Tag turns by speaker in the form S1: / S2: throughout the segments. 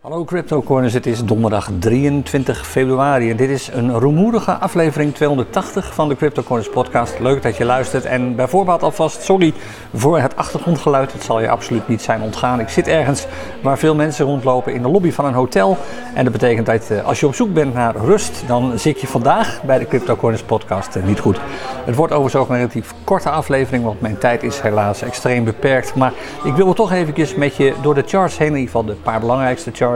S1: Hallo CryptoCorners, het is donderdag 23 februari en dit is een rumoerige aflevering 280 van de CryptoCorners podcast. Leuk dat je luistert en bij voorbaat alvast sorry voor het achtergrondgeluid. Het zal je absoluut niet zijn ontgaan. Ik zit ergens waar veel mensen rondlopen in de lobby van een hotel en dat betekent dat eh, als je op zoek bent naar rust, dan zit je vandaag bij de CryptoCorners podcast eh, niet goed. Het wordt overigens ook een relatief korte aflevering, want mijn tijd is helaas extreem beperkt. Maar ik wil toch eventjes met je door de charts heen, in ieder geval de paar belangrijkste charts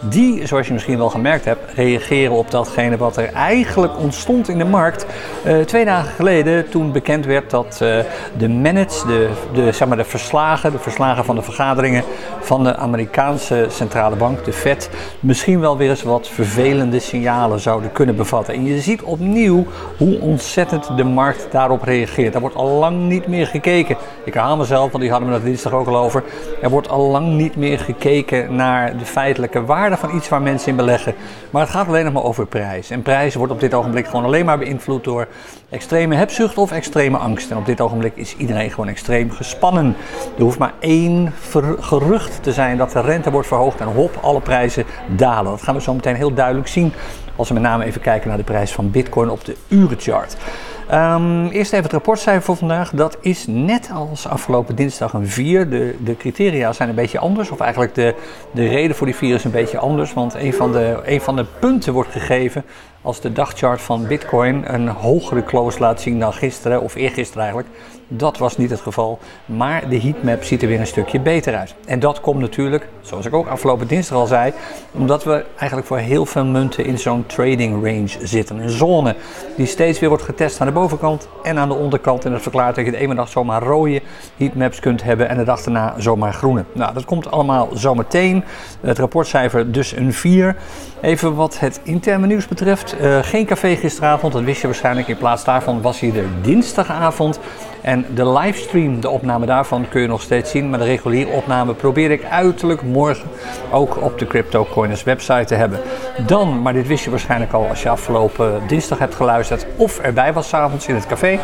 S1: die, zoals je misschien wel gemerkt hebt, reageren op datgene wat er eigenlijk ontstond in de markt uh, twee dagen geleden toen bekend werd dat uh, de minutes, de, de, zeg maar de verslagen, de verslagen van de vergaderingen van de Amerikaanse centrale bank, de Fed, misschien wel weer eens wat vervelende signalen zouden kunnen bevatten. En je ziet opnieuw hoe ontzettend de markt daarop reageert. Daar wordt al lang niet meer gekeken. Ik herhaal mezelf, want die hadden we het dinsdag ook al over. Er wordt al lang niet meer gekeken naar de feitelijke waarde van iets waar mensen in beleggen. Maar het gaat alleen nog maar over prijs. En prijs wordt op dit ogenblik gewoon alleen maar beïnvloed door extreme hebzucht of extreme angst. En op dit ogenblik is iedereen gewoon extreem gespannen. Er hoeft maar één gerucht te zijn dat de rente wordt verhoogd en hop, alle prijzen dalen. Dat gaan we zo meteen heel duidelijk zien als we met name even kijken naar de prijs van Bitcoin op de urenchart. Um, eerst even het rapportcijfer voor vandaag. Dat is net als afgelopen dinsdag een 4. De, de criteria zijn een beetje anders. Of eigenlijk de, de reden voor die 4 is een beetje anders. Want van, de, een van de punten wordt gegeven als de dagchart van Bitcoin een hogere close laat zien dan gisteren, of eergisteren eigenlijk. Dat was niet het geval, maar de heatmap ziet er weer een stukje beter uit. En dat komt natuurlijk, zoals ik ook afgelopen dinsdag al zei, omdat we eigenlijk voor heel veel munten in zo'n trading range zitten. Een zone die steeds weer wordt getest aan de bovenkant en aan de onderkant. En dat verklaart dat je de ene dag zomaar rode heatmaps kunt hebben en de dag daarna zomaar groene. Nou, dat komt allemaal zometeen. Het rapportcijfer dus een 4. Even wat het interne nieuws betreft. Uh, geen café gisteravond, dat wist je waarschijnlijk. In plaats daarvan was hier de dinsdagavond. En de livestream, de opname daarvan, kun je nog steeds zien. Maar de reguliere opname probeer ik uiterlijk morgen ook op de CryptoCoiners website te hebben. Dan, maar dit wist je waarschijnlijk al als je afgelopen dinsdag hebt geluisterd of erbij was s'avonds in het café.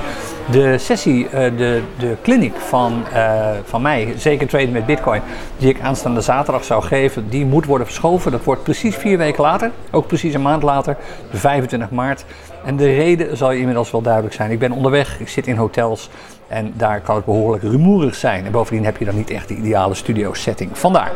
S1: De sessie, uh, de, de clinic van, uh, van mij, zeker traden met Bitcoin, die ik aanstaande zaterdag zou geven, die moet worden verschoven. Dat wordt precies vier weken later, ook precies een maand later, de 25 maart. En de reden zal je inmiddels wel duidelijk zijn. Ik ben onderweg, ik zit in hotels en daar kan het behoorlijk rumoerig zijn. En bovendien heb je dan niet echt de ideale studio setting. Vandaar.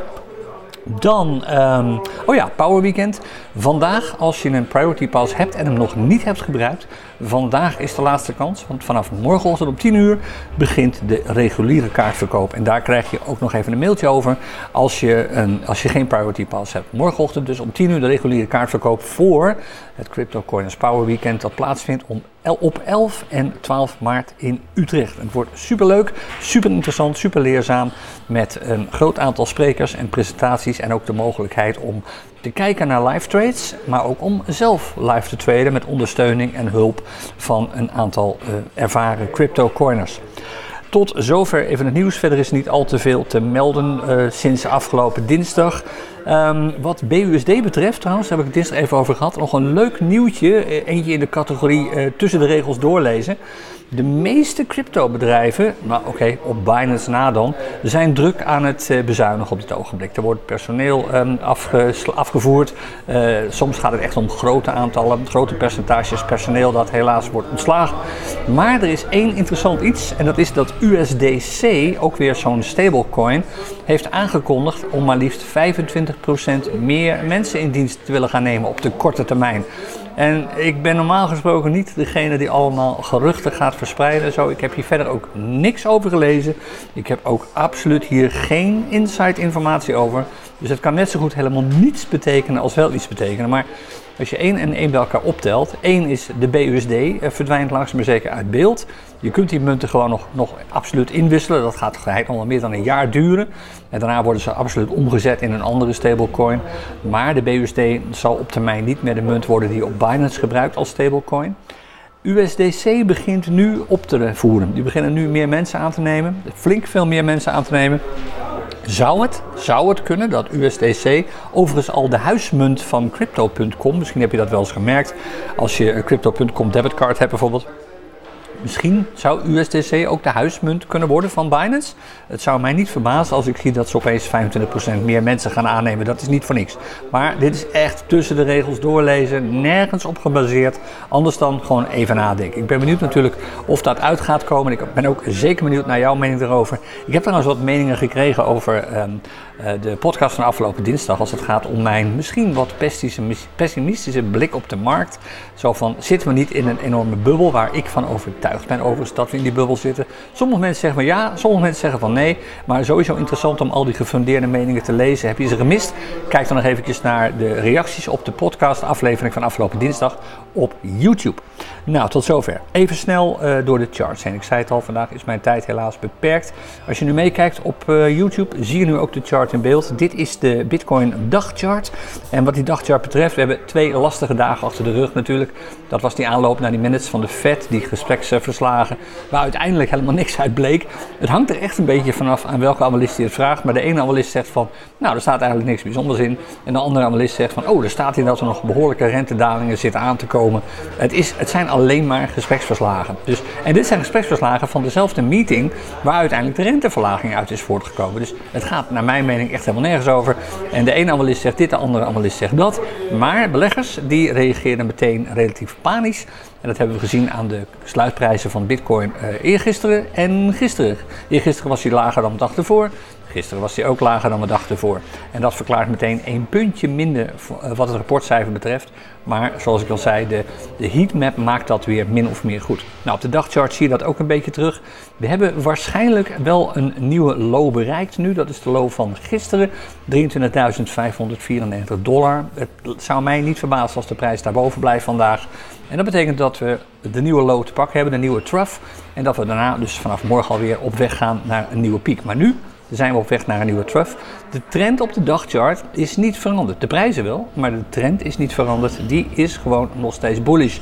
S1: Dan, um, oh ja, Power Weekend. Vandaag, als je een Priority Pass hebt en hem nog niet hebt gebruikt, vandaag is de laatste kans. Want vanaf morgenochtend om 10 uur begint de reguliere kaartverkoop. En daar krijg je ook nog even een mailtje over als je, een, als je geen Priority Pass hebt. Morgenochtend dus om 10 uur de reguliere kaartverkoop voor het Crypto Coins Power Weekend dat plaatsvindt om op 11 en 12 maart in Utrecht. Het wordt super leuk, super interessant, super leerzaam met een groot aantal sprekers en presentaties en ook de mogelijkheid om te kijken naar live trades, maar ook om zelf live te traden met ondersteuning en hulp van een aantal uh, ervaren crypto coiners. Tot zover even het nieuws. Verder is niet al te veel te melden uh, sinds afgelopen dinsdag. Um, wat BUSD betreft, trouwens, heb ik het dinsdag even over gehad. Nog een leuk nieuwtje. Eh, eentje in de categorie uh, tussen de regels doorlezen. De meeste cryptobedrijven, nou oké, op Binance na dan, zijn druk aan het uh, bezuinigen op dit ogenblik. Er wordt personeel afge afgevoerd. Uh, soms gaat het echt om grote aantallen, grote percentages personeel dat helaas wordt ontslagen. Maar er is één interessant iets en dat is dat USDC, ook weer zo'n stablecoin, heeft aangekondigd om maar liefst 25% meer mensen in dienst te willen gaan nemen op de korte termijn. En ik ben normaal gesproken niet degene die allemaal geruchten gaat verspreiden. Zo, ik heb hier verder ook niks over gelezen. Ik heb ook absoluut hier geen inside informatie over. Dus het kan net zo goed helemaal niets betekenen als wel iets betekenen. Maar als je 1 en 1 bij elkaar optelt, 1 is de BUSD, eh, verdwijnt langzaam maar zeker uit beeld. Je kunt die munten gewoon nog, nog absoluut inwisselen. Dat gaat geheid nog meer dan een jaar duren. En daarna worden ze absoluut omgezet in een andere stablecoin. Maar de BUSD zal op termijn niet meer de munt worden die op Binance gebruikt als stablecoin. USDC begint nu op te voeren. Die beginnen nu meer mensen aan te nemen, flink veel meer mensen aan te nemen. Zou het, zou het kunnen dat USDC, overigens al de huismunt van Crypto.com, misschien heb je dat wel eens gemerkt, als je een Crypto.com debitcard hebt bijvoorbeeld, misschien zou USDC ook de huismunt kunnen worden van Binance. Het zou mij niet verbazen als ik zie dat ze opeens 25% meer mensen gaan aannemen. Dat is niet voor niks. Maar dit is echt tussen de regels doorlezen, nergens op gebaseerd. Anders dan gewoon even nadenken. Ik ben benieuwd natuurlijk of dat uit gaat komen. Ik ben ook zeker benieuwd naar jouw mening erover. Ik heb trouwens wat meningen gekregen over ehm, eh, de podcast van afgelopen dinsdag. Als het gaat om mijn misschien wat pessimistische blik op de markt. Zo van, zitten we niet in een enorme bubbel waar ik van overtuigd ben overigens dat we in die bubbel zitten. Sommige mensen zeggen van ja, sommige mensen zeggen van nee. Maar sowieso interessant om al die gefundeerde meningen te lezen. Heb je ze gemist? Kijk dan nog eventjes naar de reacties op de podcast aflevering van afgelopen dinsdag op YouTube. Nou, tot zover. Even snel uh, door de charts heen. Ik zei het al, vandaag is mijn tijd helaas beperkt. Als je nu meekijkt op uh, YouTube, zie je nu ook de chart in beeld. Dit is de Bitcoin dagchart. En wat die dagchart betreft, we hebben twee lastige dagen achter de rug natuurlijk. Dat was die aanloop naar die minutes van de Fed, die gespreksverslagen, waar uiteindelijk helemaal niks uit bleek. Het hangt er echt een beetje vanaf aan welke analist je het vraagt. Maar de ene analist zegt van, nou, er staat eigenlijk niks bijzonders in. En de andere analist zegt van, oh, er staat hier dat er nog behoorlijke rentedalingen zitten aan te komen. Het, is, het zijn alleen maar gespreksverslagen. Dus, en dit zijn gespreksverslagen van dezelfde meeting waar uiteindelijk de renteverlaging uit is voortgekomen. Dus het gaat naar mijn mening echt helemaal nergens over. En de ene analist zegt dit, de andere analist zegt dat. Maar beleggers die reageerden meteen relatief panisch. En dat hebben we gezien aan de sluitprijzen van Bitcoin uh, eergisteren en gisteren. Eergisteren was hij lager dan de dag ervoor. Gisteren was hij ook lager dan de dag ervoor. En dat verklaart meteen een puntje minder eh, wat het rapportcijfer betreft. Maar zoals ik al zei, de, de heatmap maakt dat weer min of meer goed. Nou, op de dagchart zie je dat ook een beetje terug. We hebben waarschijnlijk wel een nieuwe low bereikt nu. Dat is de low van gisteren, 23.594 dollar. Het zou mij niet verbazen als de prijs daarboven blijft vandaag. En dat betekent dat we de nieuwe low te pakken hebben, de nieuwe trough. En dat we daarna dus vanaf morgen alweer op weg gaan naar een nieuwe piek. Maar nu zijn we op weg naar een nieuwe trough. De trend op de dagchart is niet veranderd. De prijzen wel, maar de trend is niet veranderd. Die is gewoon nog steeds bullish.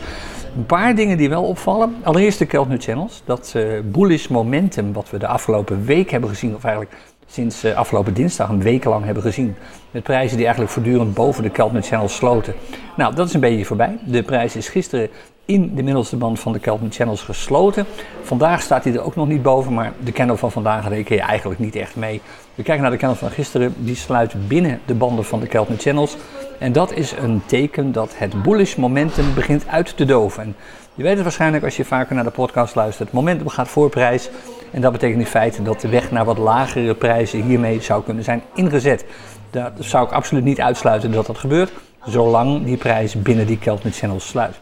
S1: Een paar dingen die wel opvallen. Allereerst de Keltner Channels. Dat uh, bullish momentum wat we de afgelopen week hebben gezien, of eigenlijk sinds uh, afgelopen dinsdag een week lang hebben gezien. Met prijzen die eigenlijk voortdurend boven de Keltner Channels sloten. Nou, dat is een beetje voorbij. De prijs is gisteren in de middelste band van de Kelvin Channels gesloten. Vandaag staat hij er ook nog niet boven, maar de candle van vandaag reken je eigenlijk niet echt mee. We kijken naar de candle van gisteren, die sluit binnen de banden van de Kelvin Channels. En dat is een teken dat het bullish momentum begint uit te doven. En je weet het waarschijnlijk als je vaker naar de podcast luistert. Momentum gaat voor prijs. En dat betekent in feite dat de weg naar wat lagere prijzen hiermee zou kunnen zijn ingezet. Dat zou ik absoluut niet uitsluiten dat dat gebeurt, zolang die prijs binnen die Kelvin Channels sluit.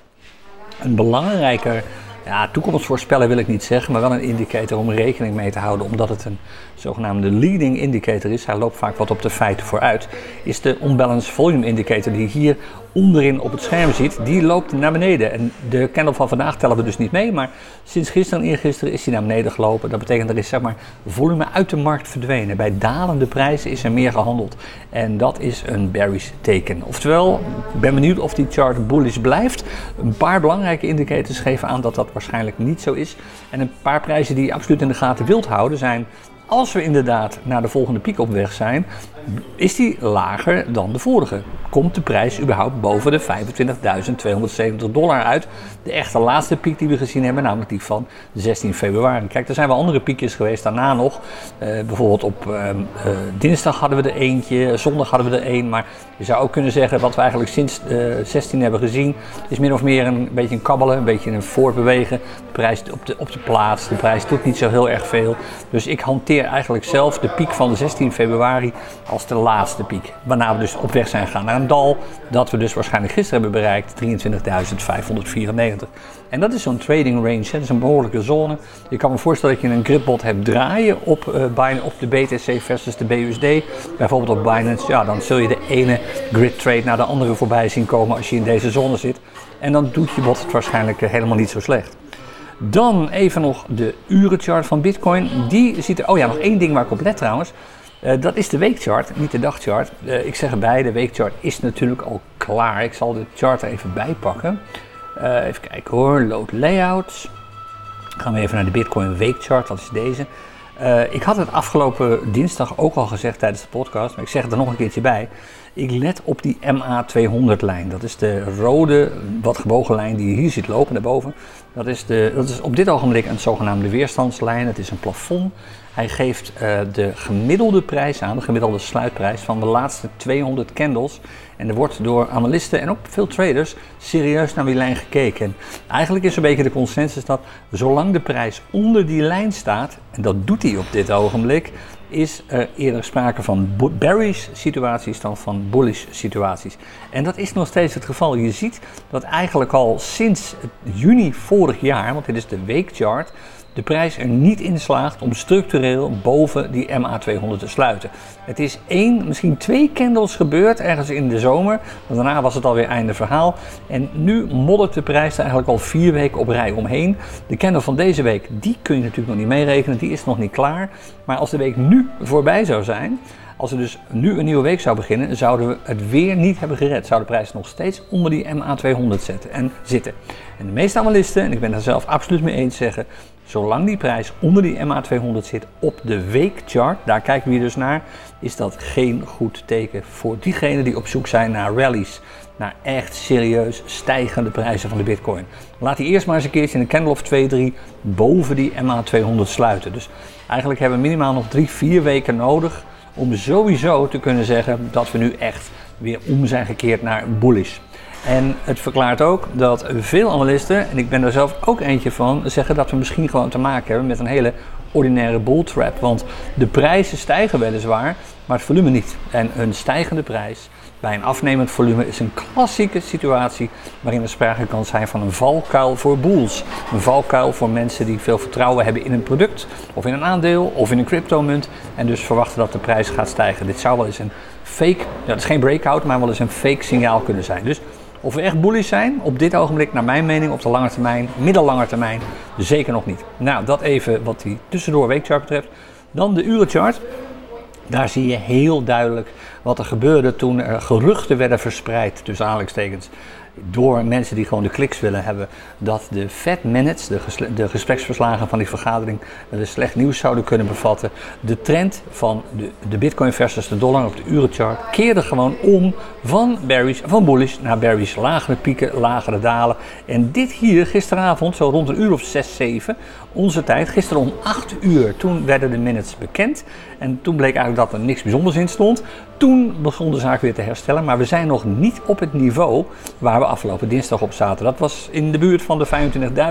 S1: Een belangrijker ja, toekomstvoorspellen wil ik niet zeggen, maar wel een indicator om rekening mee te houden, omdat het een zogenaamde leading indicator is. Hij loopt vaak wat op de feiten vooruit. Is de unbalanced volume indicator die hier onderin op het scherm ziet, die loopt naar beneden. En de candle van vandaag tellen we dus niet mee, maar sinds gisteren en eergisteren is die naar beneden gelopen. Dat betekent er is zeg maar volume uit de markt verdwenen. Bij dalende prijzen is er meer gehandeld. En dat is een bearish teken. Oftewel, ik ben benieuwd of die chart bullish blijft. Een paar belangrijke indicators geven aan dat dat waarschijnlijk niet zo is. En een paar prijzen die je absoluut in de gaten wilt houden zijn als we inderdaad naar de volgende piek op weg zijn, is die lager dan de vorige. Komt de prijs überhaupt boven de 25.270 dollar uit? De echte laatste piek die we gezien hebben, namelijk die van 16 februari. Kijk, er zijn wel andere piekjes geweest daarna nog. Uh, bijvoorbeeld op uh, uh, dinsdag hadden we er eentje, zondag hadden we er één. Maar je zou ook kunnen zeggen, wat we eigenlijk sinds 16 hebben gezien, is min of meer een beetje een kabbelen, een beetje een voortbewegen. De prijs op de, op de plaats, de prijs doet niet zo heel erg veel. Dus ik hanteer eigenlijk zelf de piek van 16 februari als de laatste piek. Waarna we dus op weg zijn gegaan naar een dal dat we dus waarschijnlijk gisteren hebben bereikt, 23.594. En dat is zo'n trading range, hè. dat is een behoorlijke zone. Je kan me voorstellen dat je een gripbot hebt draaien op, uh, op de BTC versus de BUSD. Bijvoorbeeld op Binance, ja, dan zul je de ene grid trade naar de andere voorbij zien komen als je in deze zone zit. En dan doet je bot het waarschijnlijk eh, helemaal niet zo slecht. Dan even nog de urenchart van Bitcoin. Die ziet er. Oh ja, nog één ding waar ik op let trouwens. Uh, dat is de weekchart, niet de dagchart. Uh, ik zeg erbij, de weekchart is natuurlijk al klaar. Ik zal de chart er even bij pakken. Uh, even kijken hoor, load layouts. Gaan we even naar de Bitcoin weekchart, dat is deze. ik had het afgelopen dinsdag ook al gezegd tijdens de podcast, maar ik zeg het er nog een keertje bij. Ik let op die MA200-lijn. Dat is de rode, wat gebogen lijn die je hier ziet lopen daarboven. Dat is, de, dat is op dit ogenblik een zogenaamde weerstandslijn. Het is een plafond. Hij geeft uh, de gemiddelde prijs aan, de gemiddelde sluitprijs van de laatste 200 candles. En er wordt door analisten en ook veel traders serieus naar die lijn gekeken. En eigenlijk is een beetje de consensus dat zolang de prijs onder die lijn staat, en dat doet hij op dit ogenblik, is er eerder sprake van bearish situaties dan van bullish situaties. En dat is nog steeds het geval. Je ziet dat eigenlijk al sinds juni vorig jaar, want dit is de weekchart, de prijs er niet in slaagt om structureel boven die MA200 te sluiten. Het is één, misschien twee candles gebeurd ergens in de zomer. Maar daarna was het alweer einde verhaal. En nu moddert de prijs er eigenlijk al vier weken op rij omheen. De candle van deze week, die kun je natuurlijk nog niet meerekenen. Die is nog niet klaar. Maar als de week nu voorbij zou zijn, als er dus nu een nieuwe week zou beginnen, zouden we het weer niet hebben gered. Zou de prijs nog steeds onder die MA200 zetten en zitten. En de meeste analisten, en ik ben daar zelf absoluut mee eens, zeggen Zolang die prijs onder die MA200 zit op de weekchart, daar kijken we dus naar, is dat geen goed teken voor diegenen die op zoek zijn naar rallies. Naar echt serieus stijgende prijzen van de bitcoin. Laat die eerst maar eens een keertje in een candle of 2, 3 boven die MA200 sluiten. Dus eigenlijk hebben we minimaal nog 3, 4 weken nodig om sowieso te kunnen zeggen dat we nu echt weer om zijn gekeerd naar bullish. En het verklaart ook dat veel analisten, en ik ben er zelf ook eentje van, zeggen dat we misschien gewoon te maken hebben met een hele ordinaire bull trap. Want de prijzen stijgen weliswaar, maar het volume niet. En een stijgende prijs bij een afnemend volume is een klassieke situatie waarin er sprake kan zijn van een valkuil voor bulls. Een valkuil voor mensen die veel vertrouwen hebben in een product, of in een aandeel, of in een cryptomunt en dus verwachten dat de prijs gaat stijgen. Dit zou wel eens een fake, dat is geen breakout, maar wel eens een fake signaal kunnen zijn. Dus of we echt bullish zijn, op dit ogenblik, naar mijn mening, op de lange termijn, middellange termijn, zeker nog niet. Nou, dat even wat die tussendoor weekchart betreft. Dan de urenchart. Daar zie je heel duidelijk wat er gebeurde toen er geruchten werden verspreid, tussen aanhalingstekens, door mensen die gewoon de kliks willen hebben, dat de Fed minutes, de, de gespreksverslagen van die vergadering, de slecht nieuws zouden kunnen bevatten. De trend van de, de bitcoin versus de dollar op de urenchart keerde gewoon om van berries, van bullish naar berries. Lagere pieken, lagere dalen. En dit hier gisteravond, zo rond een uur of 6, 7, onze tijd, gisteren om 8 uur, toen werden de minutes bekend. En toen bleek eigenlijk dat er niks bijzonders in stond. Toen begon de zaak weer te herstellen, maar we zijn nog niet op het niveau waar we afgelopen dinsdag op zaten. Dat was in de buurt van de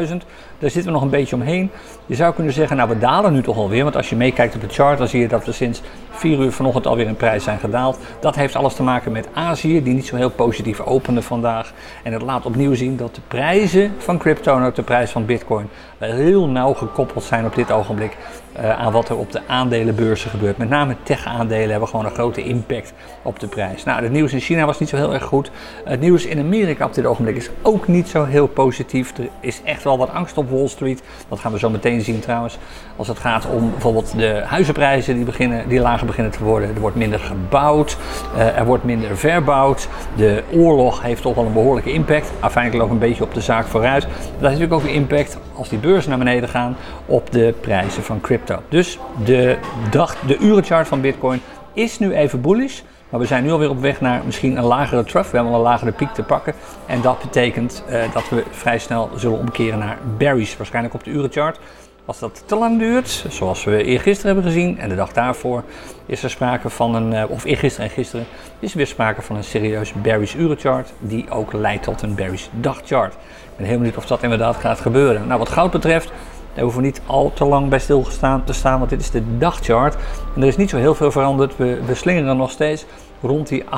S1: 25.000. Daar zitten we nog een beetje omheen. Je zou kunnen zeggen, nou we dalen nu toch alweer. Want als je meekijkt op de chart, dan zie je dat we sinds 4 uur vanochtend alweer in prijs zijn gedaald. Dat heeft alles te maken met Azië, die niet zo heel positief opende vandaag. En het laat opnieuw zien dat de prijzen van crypto en ook de prijs van bitcoin heel nauw gekoppeld zijn op dit ogenblik uh, aan wat er op de aandelenbeurzen gebeurt. Met name tech-aandelen hebben gewoon een grote impact op de prijs. Nou, het nieuws in China was niet zo heel erg goed. Het nieuws in Amerika op dit ogenblik is ook niet zo heel positief. Er is echt wel wat angst op Wall Street. Dat gaan we zo meteen zien trouwens. Als het gaat om bijvoorbeeld de huizenprijzen die, beginnen, die lager beginnen te worden. Er wordt minder gebouwd, uh, er wordt minder verbouwd. De oorlog heeft toch wel een behoorlijke impact. Afhankelijk ook een beetje op de zaak vooruit. Dat heeft natuurlijk ook een impact als die beurzen naar beneden gaan op de prijzen van crypto. Dus de, dag, de urenchart van Bitcoin is nu even bullish. Maar we zijn nu alweer op weg naar misschien een lagere trough. We hebben al een lagere piek te pakken. En dat betekent uh, dat we vrij snel zullen omkeren naar berries. Waarschijnlijk op de urenchart. Als dat te lang duurt, zoals we eergisteren hebben gezien en de dag daarvoor, is er sprake van een, uh, of eergisteren en gisteren, is er weer sprake van een serieus berries urenchart. Die ook leidt tot een berries dagchart. Ik ben heel benieuwd of dat inderdaad gaat gebeuren. Nou, wat goud betreft, daar hoeven we niet al te lang bij stilgestaan te staan, want dit is de dagchart. En er is niet zo heel veel veranderd. We, we slingeren nog steeds rond die 38,2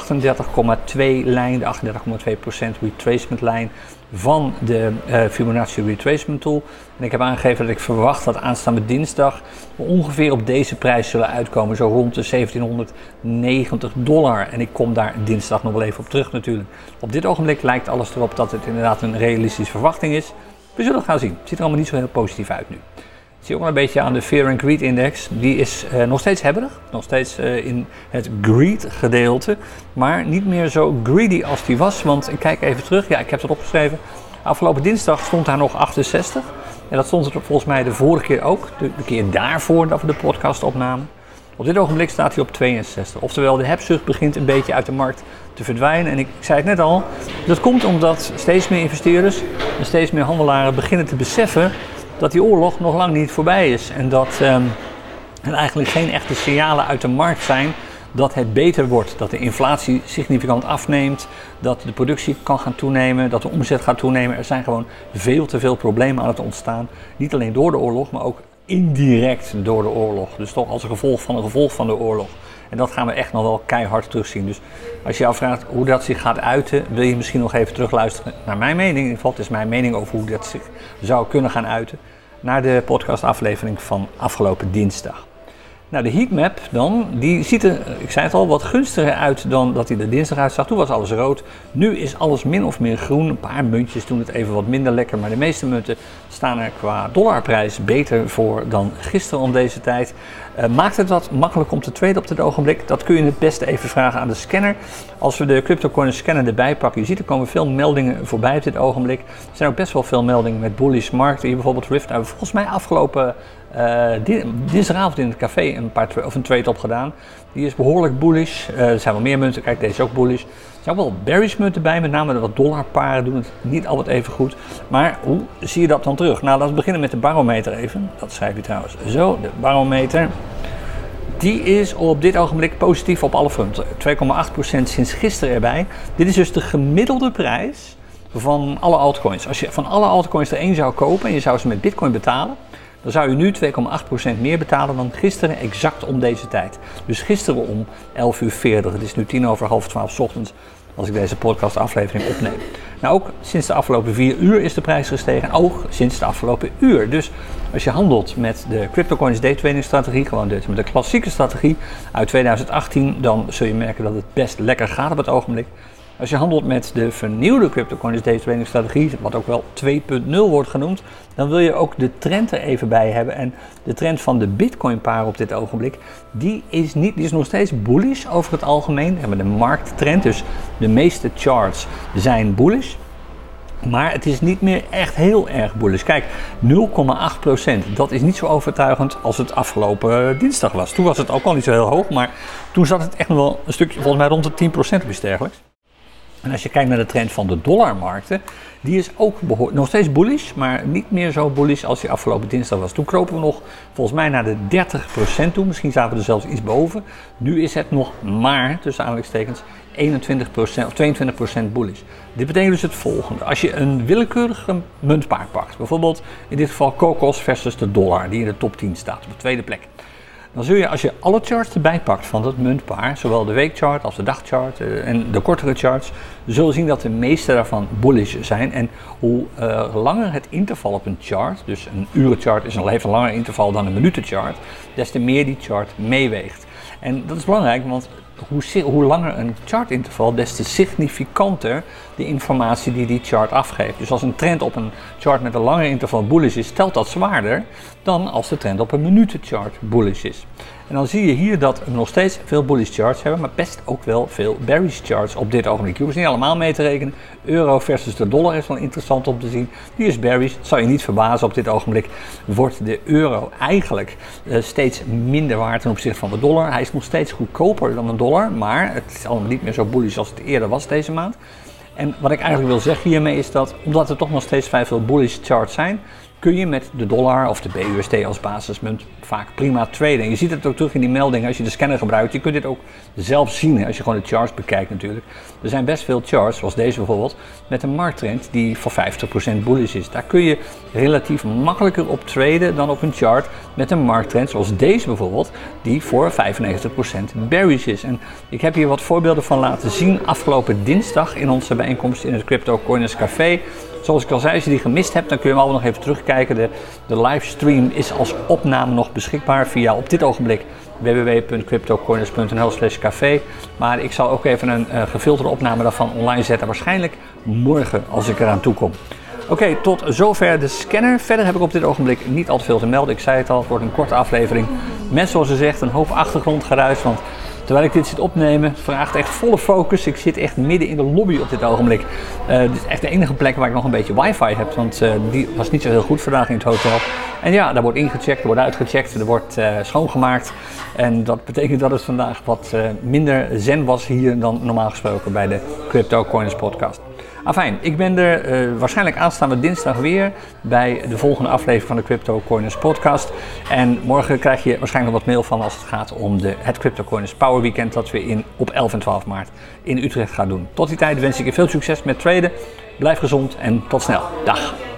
S1: lijn, de 38,2% retracement lijn van de uh, Fibonacci retracement tool. En ik heb aangegeven dat ik verwacht dat aanstaande dinsdag we ongeveer op deze prijs zullen uitkomen, zo rond de 1790 dollar. En ik kom daar dinsdag nog wel even op terug natuurlijk. Op dit ogenblik lijkt alles erop dat het inderdaad een realistische verwachting is. We zullen gaan zien. Het ziet er allemaal niet zo heel positief uit nu. Ik zie ook wel een beetje aan de Fear and Greed Index. Die is uh, nog steeds hebberig. Nog steeds uh, in het greed gedeelte. Maar niet meer zo greedy als die was. Want ik kijk even terug. Ja, ik heb het opgeschreven. Afgelopen dinsdag stond daar nog 68. En dat stond er volgens mij de vorige keer ook. De, de keer daarvoor dat we de podcast opnamen. Op dit ogenblik staat hij op 62. Oftewel, de hebzucht begint een beetje uit de markt te verdwijnen. En ik zei het net al, dat komt omdat steeds meer investeerders en steeds meer handelaren beginnen te beseffen dat die oorlog nog lang niet voorbij is. En dat um, er eigenlijk geen echte signalen uit de markt zijn dat het beter wordt. Dat de inflatie significant afneemt, dat de productie kan gaan toenemen, dat de omzet gaat toenemen. Er zijn gewoon veel te veel problemen aan het ontstaan. Niet alleen door de oorlog, maar ook indirect door de oorlog. Dus toch als een gevolg van een gevolg van de oorlog. En dat gaan we echt nog wel keihard terugzien. Dus als je je afvraagt hoe dat zich gaat uiten, wil je misschien nog even terugluisteren naar mijn mening. In ieder geval, het is mijn mening over hoe dat zich zou kunnen gaan uiten. Naar de podcastaflevering van afgelopen dinsdag. Nou, de heatmap dan, die ziet er, ik zei het al, wat gunstiger uit dan dat hij er dinsdag uitzag. Toen was alles rood. Nu is alles min of meer groen. Een paar muntjes doen het even wat minder lekker. Maar de meeste munten staan er qua dollarprijs beter voor dan gisteren om deze tijd. Uh, maakt het wat makkelijk om te traden op dit ogenblik? Dat kun je het beste even vragen aan de scanner. Als we de CryptoCoin scanner erbij pakken, je ziet er komen veel meldingen voorbij op dit ogenblik. Er zijn ook best wel veel meldingen met bullish markten. Hier bijvoorbeeld Rift hebben volgens mij afgelopen uh, dinsdagavond in het café een, paar of een trade opgedaan. Die is behoorlijk bullish. Uh, er zijn wel meer munten, kijk deze is ook bullish. Er zijn ook wel bearish munten bij, met name de wat dollarparen doen het niet altijd even goed. Maar hoe zie je dat dan terug? Nou, laten we beginnen met de barometer even. Dat schrijf je trouwens zo, de barometer. Die is op dit ogenblik positief op alle fronten. 2,8% sinds gisteren erbij. Dit is dus de gemiddelde prijs van alle altcoins. Als je van alle altcoins er één zou kopen en je zou ze met bitcoin betalen, dan zou je nu 2,8% meer betalen dan gisteren exact om deze tijd. Dus gisteren om 11 uur 40, het is nu tien over half 12 ochtends als ik deze podcast aflevering opneem. Nou, ook sinds de afgelopen vier uur is de prijs gestegen. Ook sinds de afgelopen uur. Dus als je handelt met de CryptoCoins day trading strategie, gewoon dus met de klassieke strategie uit 2018, dan zul je merken dat het best lekker gaat op het ogenblik. Als je handelt met de vernieuwde CryptoCoins day trading strategie, wat ook wel 2.0 wordt genoemd, dan wil je ook de trend er even bij hebben. En de trend van de Bitcoin paar op dit ogenblik, die is, niet, die is nog steeds bullish over het algemeen. We hebben de markttrend, dus de meeste charts zijn bullish. Maar het is niet meer echt heel erg bullish. Kijk, 0,8%. Dat is niet zo overtuigend als het afgelopen dinsdag was. Toen was het ook al niet zo heel hoog. Maar toen zat het echt nog wel een stukje, volgens mij rond de 10% of iets dergelijks. En als je kijkt naar de trend van de dollarmarkten, die is ook nog steeds bullish, maar niet meer zo bullish als die afgelopen dinsdag was. Toen kropen we nog volgens mij naar de 30% toe, misschien zaten we er zelfs iets boven. Nu is het nog maar, tussen aanhalingstekens, 21% of 22% bullish. Dit betekent dus het volgende. Als je een willekeurige muntpaar pakt, bijvoorbeeld in dit geval Kokos versus de dollar, die in de top 10 staat, op de tweede plek dan zul je als je alle charts erbij pakt van dat muntpaar, zowel de weekchart als de dagchart uh, en de kortere charts, zul je zien dat de meeste daarvan bullish zijn. En hoe uh, langer het interval op een chart, dus een urenchart is een even langer interval dan een minutenchart, des te meer die chart meeweegt. En dat is belangrijk, want hoe, langer een chartinterval, des te significanter de informatie die die chart afgeeft. Dus als een trend op een chart met een langer interval bullish is, telt dat zwaarder dan als de trend op een minutenchart bullish is. En dan zie je hier dat we nog steeds veel bullish charts hebben, maar best ook wel veel bearish charts op dit ogenblik. Je hoeft niet allemaal mee te rekenen. Euro versus de dollar is wel interessant om te zien. Die is bearish, zou je niet verbazen op dit ogenblik. Wordt de euro eigenlijk uh, steeds minder waard ten opzichte van de dollar. Hij is nog steeds goedkoper dan een dollar, maar het is allemaal niet meer zo bullish als het eerder was deze maand. En wat ik eigenlijk wil zeggen hiermee is dat, omdat er toch nog steeds vrij veel bullish charts zijn, kun je met de dollar of de BUSD als basismunt vaak prima traden. je ziet het ook terug in die meldingen als je de scanner gebruikt. Je kunt dit ook zelf zien als je gewoon de charts bekijkt natuurlijk. Er zijn best veel charts, zoals deze bijvoorbeeld, met een markttrend die voor 50% bullish is. Daar kun je relatief makkelijker op traden dan op een chart met een markttrend zoals deze bijvoorbeeld, die voor 95% bearish is. En ik heb hier wat voorbeelden van laten zien afgelopen dinsdag in onze bijeenkomst in het Crypto Coiners Café. Zoals ik al zei, als je die gemist hebt, dan kun je hem allemaal nog even terugkijken. De, de livestream is als opname nog beschikbaar via op dit ogenblik www.cryptocorners.nl slash café. Maar ik zal ook even een uh, gefilterde opname daarvan online zetten. Waarschijnlijk morgen als ik eraan toe kom. Oké, tot zover de scanner. Verder heb ik op dit ogenblik niet al te veel te melden. Ik zei het al, het wordt een korte aflevering. Met zoals ze zegt een hoop achtergrondgeruis. Want terwijl ik dit zit opnemen, vraagt echt volle focus. Ik zit echt midden in de lobby op dit ogenblik. Uh, dit is echt de enige plek waar ik nog een beetje wifi heb, want uh, die was niet zo heel goed vandaag in het hotel. En ja, daar wordt ingecheckt, er wordt uitgecheckt, er wordt uh, schoongemaakt. En dat betekent dat het vandaag wat minder zen was hier dan normaal gesproken bij de Crypto Coins podcast. Afijn, ik ben er uh, waarschijnlijk aanstaande dinsdag weer bij de volgende aflevering van de Crypto Coiners podcast. En morgen krijg je waarschijnlijk wat mail van als het gaat om de, het Crypto Coiners Power Weekend dat we in, op 11 en 12 maart in Utrecht gaan doen. Tot die tijd wens ik je veel succes met traden. Blijf gezond en tot snel. Dag.